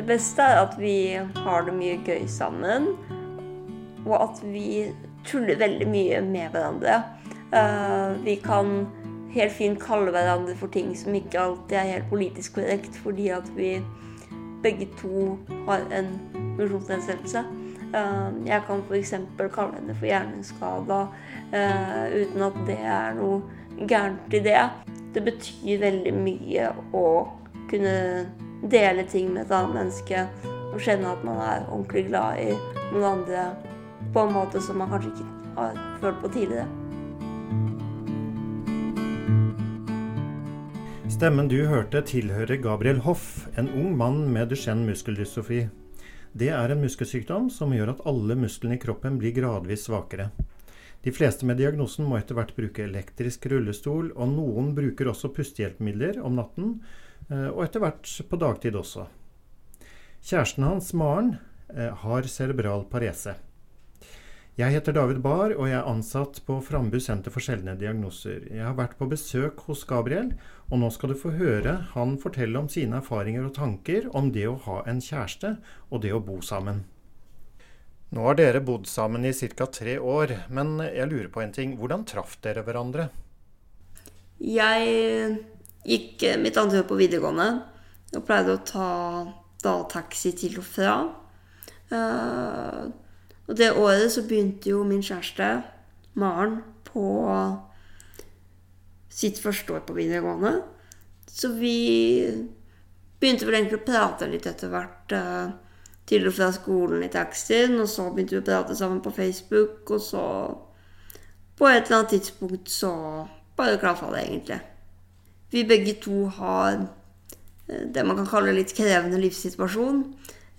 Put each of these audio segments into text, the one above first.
Det beste er at vi har det mye gøy sammen, og at vi tuller veldig mye med hverandre. Uh, vi kan helt fint kalle hverandre for ting som ikke alltid er helt politisk korrekt, fordi at vi begge to har en funksjonsnedsettelse. Uh, jeg kan f.eks. kalle henne for hjerneskada uh, uten at det er noe gærent i det. Det betyr veldig mye å kunne dele ting med et annet menneske og kjenne at man er ordentlig glad i noen andre på en måte som man kanskje ikke har følt på tidligere. Stemmen du hørte, tilhører Gabriel Hoff, en ung mann med Duchenne muskeldystrofi. Det er en muskelsykdom som gjør at alle musklene i kroppen blir gradvis svakere. De fleste med diagnosen må etter hvert bruke elektrisk rullestol, og noen bruker også pustehjelpemidler om natten, og etter hvert på dagtid også. Kjæresten hans, Maren, eh, har cerebral parese. Jeg heter David Bahr, og jeg er ansatt på Frambu senter for sjeldne diagnoser. Jeg har vært på besøk hos Gabriel, og nå skal du få høre han fortelle om sine erfaringer og tanker om det å ha en kjæreste og det å bo sammen. Nå har dere bodd sammen i ca. tre år, men jeg lurer på en ting. Hvordan traff dere hverandre? Jeg gikk mitt andre år på videregående og pleide å ta da taxi til og fra. Uh, og det året så begynte jo min kjæreste, Maren, på sitt første år på videregående. Så vi begynte vel egentlig å prate litt etter hvert uh, til og fra skolen i taxien. Og så begynte vi å prate sammen på Facebook, og så på et eller annet tidspunkt så bare klaffa det, egentlig. Vi begge to har uh, det man kan kalle litt krevende livssituasjon.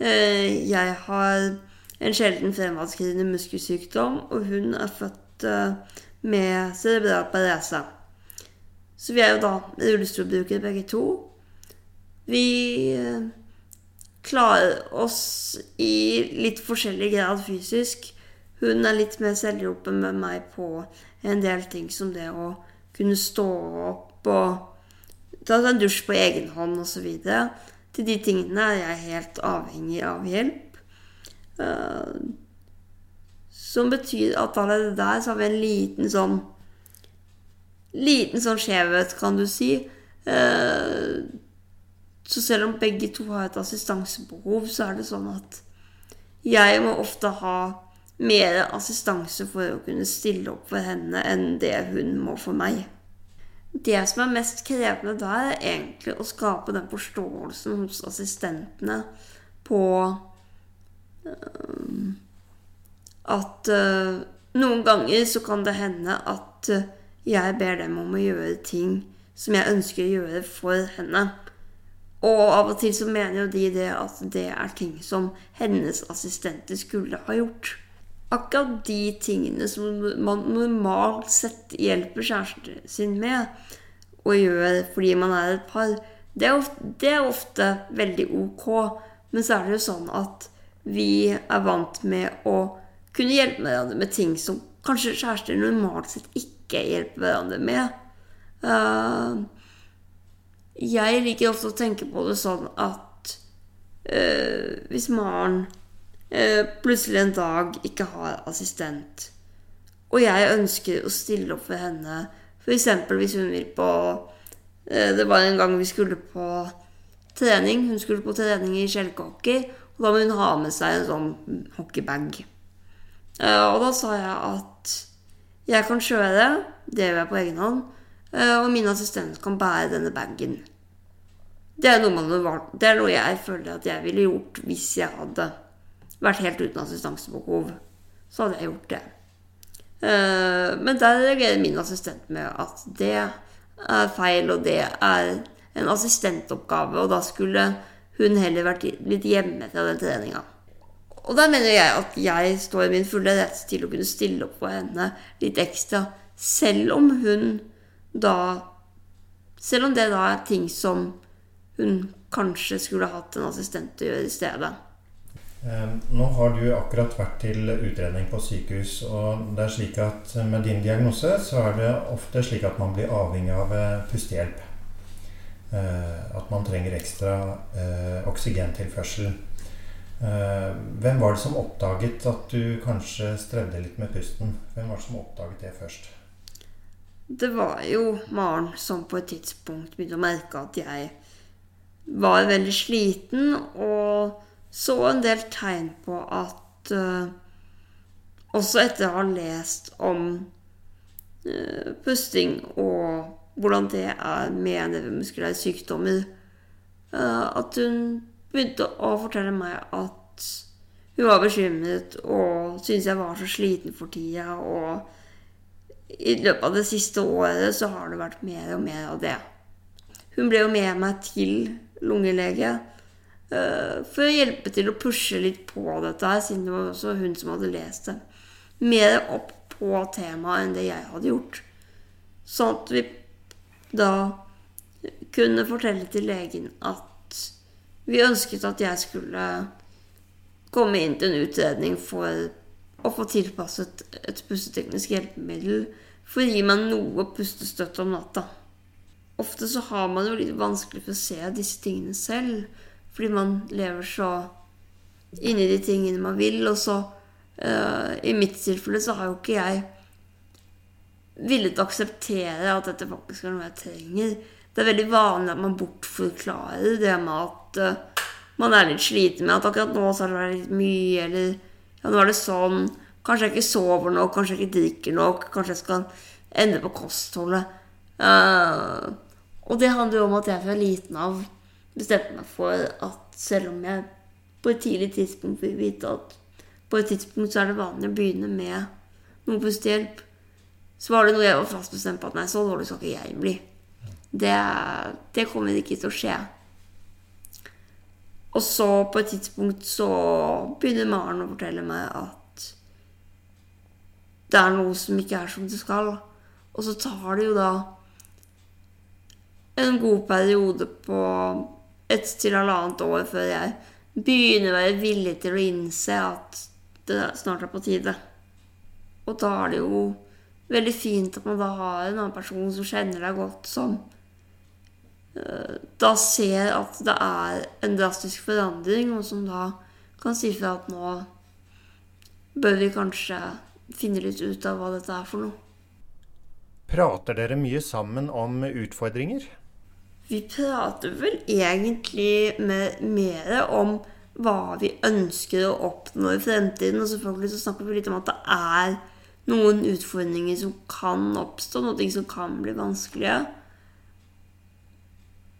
Uh, jeg har en sjelden fremadskridende muskelsykdom, og hun er født eh, med cerebral parese. Så vi er jo da rullestolbrukere begge to. Vi eh, klarer oss i litt forskjellig grad fysisk. Hun er litt mer selvhjulpen med meg på en del ting som det å kunne stå opp og ta en dusj på egen hånd osv. Til de tingene er jeg helt avhengig av hjelp. Uh, som betyr at allerede der så har vi en liten sånn Liten sånn skjevhet, kan du si. Uh, så selv om begge to har et assistansebehov, så er det sånn at jeg må ofte ha mer assistanse for å kunne stille opp for henne enn det hun må for meg. Det som er mest krevende da, er egentlig å skape den forståelsen hos assistentene på um, at uh, noen ganger så kan det hende at jeg ber dem om å gjøre ting som jeg ønsker å gjøre for henne. Og av og til så mener jo de det at det er ting som hennes assistenter skulle ha gjort. Akkurat de tingene som man normalt sett hjelper kjæresten sin med å gjøre fordi man er et par, det er ofte, det er ofte veldig ok. Men så er det jo sånn at vi er vant med å kunne hjelpe hverandre med ting som kanskje kjærester normalt sett ikke hjelper hverandre med. Uh, jeg liker ofte å tenke på det sånn at uh, hvis Maren plutselig en dag ikke har assistent, og jeg ønsker å stille opp for henne, f.eks. hvis hun vil på Det var en gang vi skulle på trening. Hun skulle på trening i skjelkehockey. Og da må hun ha med seg en sånn hockeybag. Eh, og da sa jeg at jeg kan kjøre, det gjør jeg på egen hånd, eh, og min assistent kan bære denne bagen. Det er, det er, noe jeg føler at jeg ville gjort hvis jeg hadde vært helt uten assistansebehov. Så hadde jeg gjort det. Eh, men der reagerer min assistent med at det er feil, og det er en assistentoppgave, og da skulle hun heller vært litt hjemme fra den treninga. Og da mener jeg at jeg står i min fulle rett til å kunne stille opp for henne litt ekstra, selv om hun da Selv om det da er ting som hun kanskje skulle hatt en assistent til å gjøre i stedet. Ehm, nå har du akkurat vært til utredning på sykehus, og det er slik at med din diagnose så er det ofte slik at man blir avhengig av eh, pustehjelp. Eh, at man trenger ekstra eh, oksygentilførsel. Hvem var det som oppdaget at du kanskje strevde litt med pusten? Hvem var det som oppdaget det først? Det var jo Maren som på et tidspunkt begynte å merke at jeg var veldig sliten, og så en del tegn på at uh, Også etter å ha lest om uh, pusting og hvordan det er med nevemuskulære sykdommer, uh, at hun begynte å fortelle meg at hun var bekymret og syntes jeg var så sliten for tida. og i løpet av det siste året så har det vært mer og mer av det. Hun ble jo med meg til lungelege for å hjelpe til å pushe litt på dette her, siden det var også hun som hadde lest det. Mer opp på temaet enn det jeg hadde gjort. Sånn at vi da kunne fortelle til legen at vi ønsket at jeg skulle komme inn til en utredning for å få tilpasset et pusteteknisk hjelpemiddel for å gi meg noe pustestøtte om natta. Ofte så har man jo litt vanskelig for å se disse tingene selv, fordi man lever så inni de tingene man vil, og så uh, I mitt tilfelle så har jo ikke jeg villet akseptere at dette faktisk er noe jeg trenger. Det er veldig vanlig at man bortforklarer det med at uh, man er litt sliten med at akkurat nå så har det vært litt mye, eller ja, nå er det sånn. Kanskje jeg ikke sover nok, kanskje jeg ikke drikker nok. Kanskje jeg skal endre på kostholdet. Uh, og det handler jo om at jeg fra liten av bestemte meg for at selv om jeg på et tidlig tidspunkt vil vite at på et tidspunkt så er det vanlig å begynne med noe pustehjelp, så var det noe jeg var fast bestemt på at nei, så dårlig skal ikke jeg bli. Det, det kommer ikke til å skje. Og så på et tidspunkt så begynner Maren å fortelle meg at det er noe som ikke er som det skal. Og så tar det jo da en god periode på ett til halvannet år før jeg begynner å være villig til å innse at det snart er på tide. Og da er det jo veldig fint at man da har en annen person som kjenner deg godt, som uh, da ser at det er en drastisk forandring, og som da kan si fra at nå bør vi kanskje finne litt ut av hva dette er for noe. Prater dere mye sammen om utfordringer? Vi prater vel egentlig med, mer om hva vi ønsker å oppnå i fremtiden. Og selvfølgelig så snakker vi litt om at det er noen utfordringer som kan oppstå, noe som kan bli vanskelige.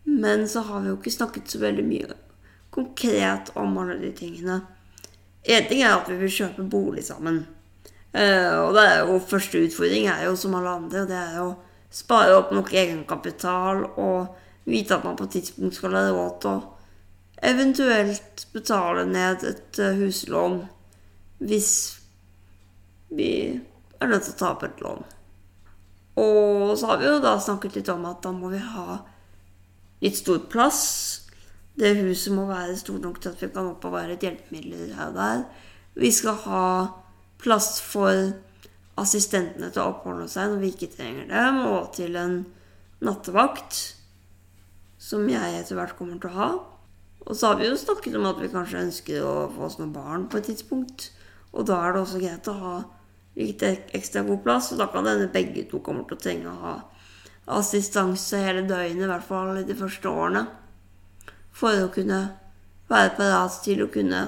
Men så har vi jo ikke snakket så veldig mye konkret om alle de tingene. Én ting er at vi vil kjøpe bolig sammen. Uh, og det er jo første utfordring er jo som alle andre, og det er å spare opp nok egenkapital og vite at man på et tidspunkt skal ha råd til å eventuelt betale ned et uh, huslån hvis vi er nødt til å ta opp et lån. Og så har vi jo da snakket litt om at da må vi ha litt stor plass. Det huset må være stort nok til at vi kan oppbevare et hjelpemiddel her og der. Vi skal ha plass for assistentene til å oppholde seg når vi ikke trenger dem, og til en nattevakt, som jeg etter hvert kommer til å ha. Og så har vi jo snakket om at vi kanskje ønsker å få oss noen barn på et tidspunkt. Og da er det også greit å ha litt ekstra god plass, og da kan denne begge to kommer til å trenge å ha assistanse hele døgnet, i hvert fall de første årene, for å kunne være parat til å kunne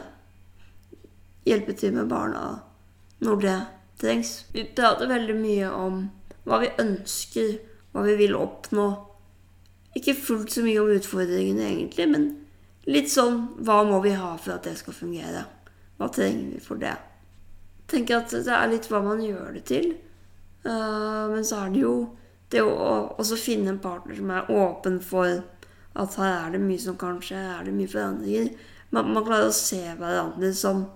hjelpe til med barna når det trengs. Vi prater veldig mye om hva vi ønsker, hva vi vil oppnå. Ikke fullt så mye om utfordringene, egentlig, men litt sånn hva må vi ha for at det skal fungere? Hva trenger vi for det? Tenker at det er litt hva man gjør det til. Uh, men så er det jo det å også finne en partner som er åpen for at her er det mye som kanskje er det mye forandringer. Man, man klarer å se hverandre som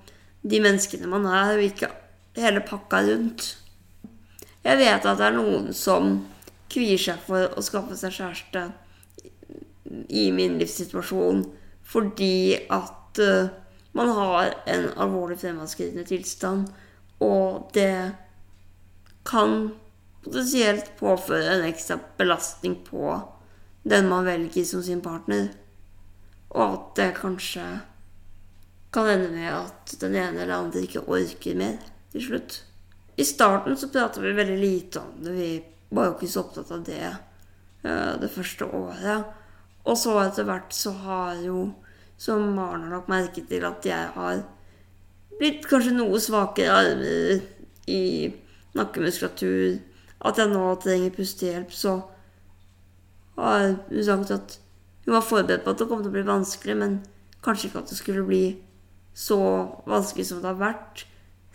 de menneskene man er, og ikke hele pakka rundt. Jeg vet at det er noen som kvier seg for å skaffe seg kjæreste i min livssituasjon fordi at uh, man har en alvorlig fremadsskridende tilstand, og det kan potensielt påføre en ekstra belastning på den man velger som sin partner. Og at det kanskje kan ende med at den ene eller andre ikke orker mer til slutt. I starten så prata vi veldig lite om det. Vi var jo ikke så opptatt av det uh, det første året. Og så etter hvert så har jo, som Maren har lagt merke til, at jeg har blitt kanskje noe svakere armer i nakkemuskulatur. At jeg nå trenger pustehjelp. Så har hun sagt at hun var forberedt på at det kom til å bli vanskelig, men kanskje ikke at det skulle bli så vanskelig som det har vært.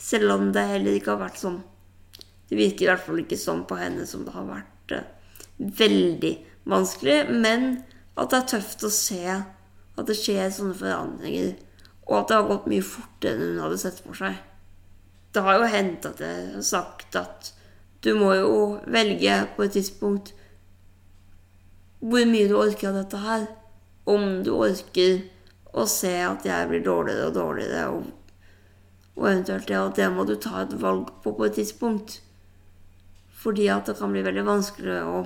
Selv om det heller ikke har vært sånn. Det virker i hvert fall ikke sånn på henne som det har vært uh, veldig vanskelig. Men at det er tøft å se at det skjer sånne forandringer. Og at det har gått mye fortere enn hun hadde sett for seg. Det har jo hendt at jeg har sagt at du må jo velge på et tidspunkt hvor mye du orker av dette her. Om du orker å se at jeg blir dårligere og dårligere, og, og eventuelt ja, det må du ta et valg på på et tidspunkt. Fordi at det kan bli veldig vanskelig å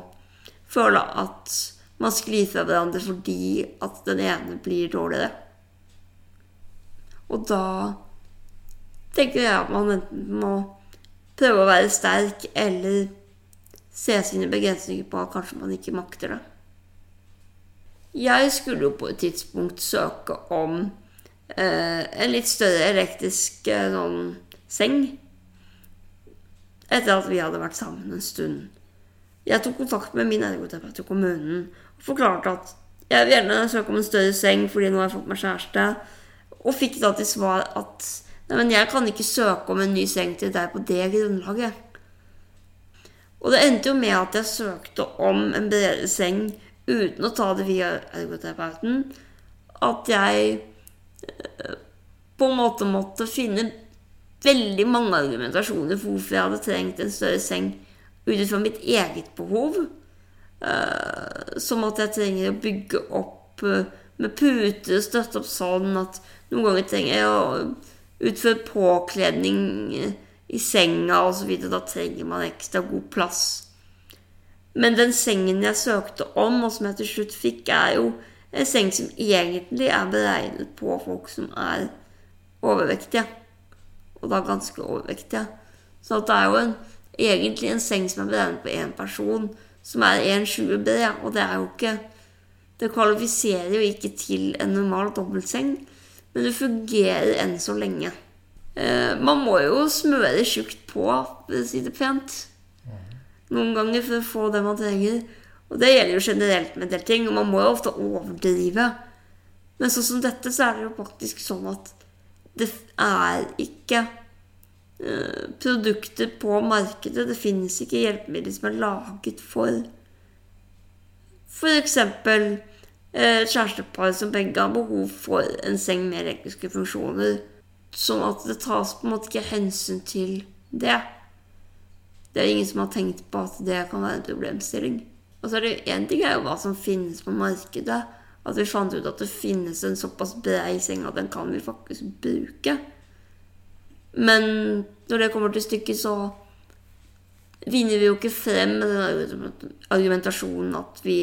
føle at man sklir fra hverandre fordi at den ene blir dårligere. Og da tenker jeg at man enten må prøve å være sterk eller se sine begrensninger på at kanskje man ikke makter det. Jeg skulle jo på et tidspunkt søke om eh, en litt større elektrisk eh, sånn seng. Etter at vi hadde vært sammen en stund. Jeg tok kontakt med min ergoterapeut i kommunen og forklarte at jeg vil gjerne søke om en større seng fordi nå har jeg fått meg kjæreste. Og fikk da til svar at nei, men jeg kan ikke søke om en ny seng til deg på det grunnlaget. Og det endte jo med at jeg søkte om en bredere seng uten å ta det via ergoterapeuten, at jeg eh, på en måte måtte finne veldig mange argumentasjoner for hvorfor jeg hadde trengt en større seng ut fra mitt eget behov. Uh, som at jeg trenger å bygge opp uh, med puter støtte opp sånn at noen ganger trenger jeg å utføre påkledning i senga osv. Da trenger man ekstra god plass. Men den sengen jeg søkte om, og som jeg til slutt fikk, er jo en seng som egentlig er beregnet på folk som er overvektige. Og da ganske overvektige. Så det er jo en, egentlig en seng som er beregnet på én person, som er 1,20 bred. Og det er jo ikke Det kvalifiserer jo ikke til en normal dobbeltseng, men det fungerer enn så lenge. Eh, man må jo smøre tjukt på, for å si det pent noen ganger for å få det man trenger. Og det gjelder jo generelt med en del ting, og man må jo ofte overdrive. Men sånn som dette, så er det jo faktisk sånn at det er ikke produkter på markedet. Det finnes ikke hjelpemidler som er laget for f.eks. Uh, kjærestepar som begge har behov for en seng med elektriske funksjoner. Sånn at det tas på en måte ikke hensyn til det. Det er ingen som har tenkt på at det kan være en problemstilling. Og så er det én ting er jo hva som finnes på markedet. At vi fant ut at det finnes en såpass brei seng at den kan vi faktisk bruke. Men når det kommer til stykket, så vinner vi jo ikke frem med den argumentasjonen at vi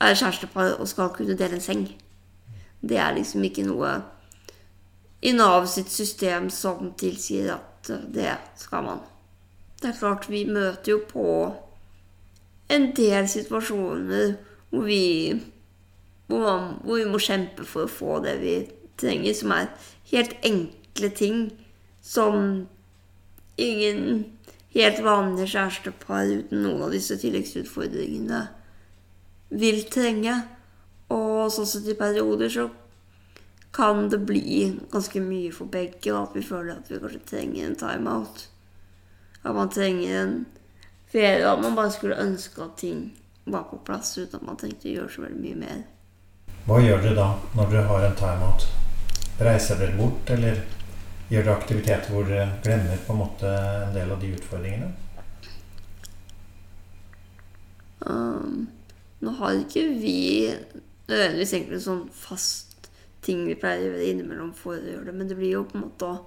er kjærestepar og skal kunne dele en seng. Det er liksom ikke noe i Nav sitt system som tilsier at det skal man. Det er klart, vi møter jo på en del situasjoner hvor vi, hvor, man, hvor vi må kjempe for å få det vi trenger, som er helt enkle ting som ingen helt vanlige kjærestepar uten noen av disse tilleggsutfordringene vil trenge. Og sånn sett i perioder så kan det bli ganske mye for begge, og at vi føler at vi kanskje trenger en timeout at man trenger en ferie, og at man bare skulle ønske at ting var på plass uten at man trengte å gjøre så veldig mye mer. Hva gjør dere da, når dere har en timeout? Reiser dere bort, eller gjør dere aktiviteter hvor dere glemmer på en måte en del av de utfordringene? Um, nå har ikke vi nødvendigvis egentlig en sånn fast ting vi pleier å gjøre innimellom for å gjøre det, men det blir jo på en måte å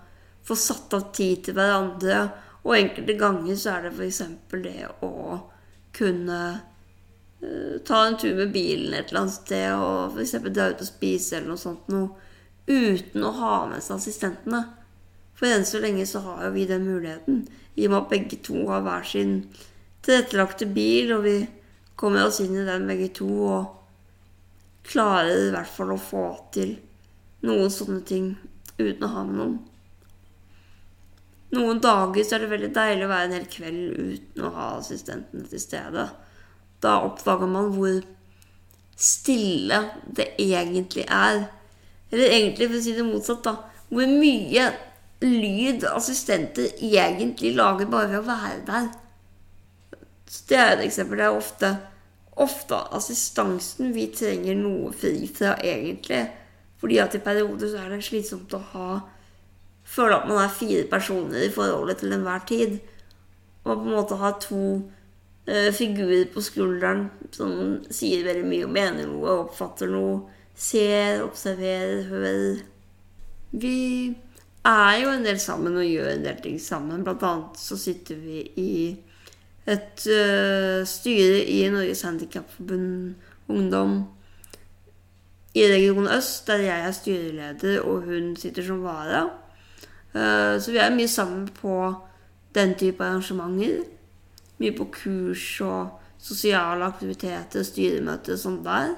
få satt av tid til hverandre og enkelte ganger så er det f.eks. det å kunne uh, ta en tur med bilen et eller annet sted og f.eks. dra ut og spise eller noe sånt noe, uten å ha med seg assistentene. For enn så lenge så har jo vi den muligheten, i og med at begge to har hver sin tilrettelagte bil, og vi kommer oss inn i den begge to og klarer i hvert fall å få til noen sånne ting uten å ha med noen. Noen dager så er det veldig deilig å være en hel kveld uten å ha assistentene til stede. Da oppdager man hvor stille det egentlig er. Eller egentlig, for å si det motsatt, da. Hvor mye lyd assistenter egentlig lager bare ved å være der. Det er et eksempel. Det er ofte, ofte assistansen vi trenger noe fri fra, egentlig. Fordi at i perioder så er det slitsomt å ha Føle at man er fire personer i forholdet til enhver tid. Og på en måte ha to uh, figurer på skulderen som sier veldig mye og mener noe, oppfatter noe, ser, observerer, hører. Vi er jo en del sammen og gjør en del ting sammen. Blant annet så sitter vi i et uh, styre i Norges Handikapforbund Ungdom i Region Øst, der jeg er styreleder og hun sitter som vara. Uh, så vi er mye sammen på den type arrangementer. Mye på kurs og sosiale aktiviteter, styremøter og sånt der.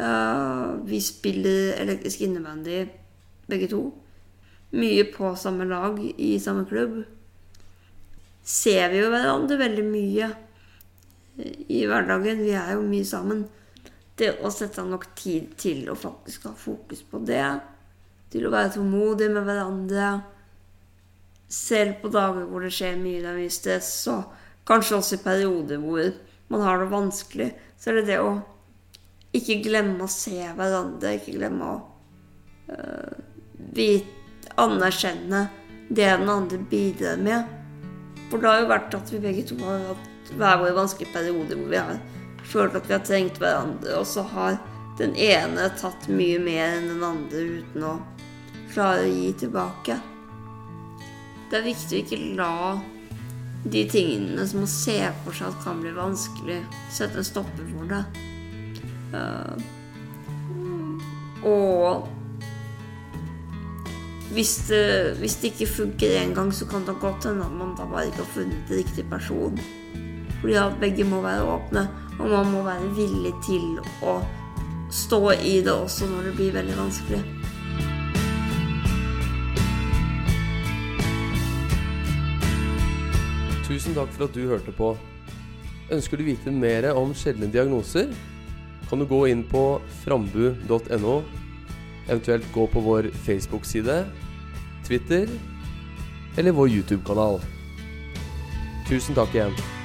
Uh, vi spiller elektrisk innebandy begge to. Mye på samme lag i samme klubb. Ser vi jo hverandre veldig mye i hverdagen. Vi er jo mye sammen. Det å sette av nok tid til å faktisk ha fokus på det, til å være tålmodig med hverandre Selv på dager hvor det skjer mye, det er mye stress, og kanskje også i perioder hvor man har det vanskelig, så er det det å ikke glemme å se hverandre, ikke glemme å uh, vite, anerkjenne det den andre bidrar med. For det har jo vært at vi begge to har hatt hver våre vanskelige perioder hvor vi har følt at vi har trengt hverandre, og så har den ene tatt mye mer enn den andre uten å klare å gi tilbake. Det er viktig å ikke la de tingene som man ser for seg at kan bli vanskelig, sette en stopper for det. Uh, og hvis det, hvis det, ikke funker én gang, så kan det godt hende at man da bare ikke har funnet riktig person. Fordi at begge må være åpne, og man må være villig til å stå i det også når det blir veldig vanskelig. Tusen takk for at du hørte på. Ønsker du vite mer om sjeldne diagnoser, kan du gå inn på frambu.no, eventuelt gå på vår Facebook-side, Twitter eller vår YouTube-kanal. Tusen takk igjen.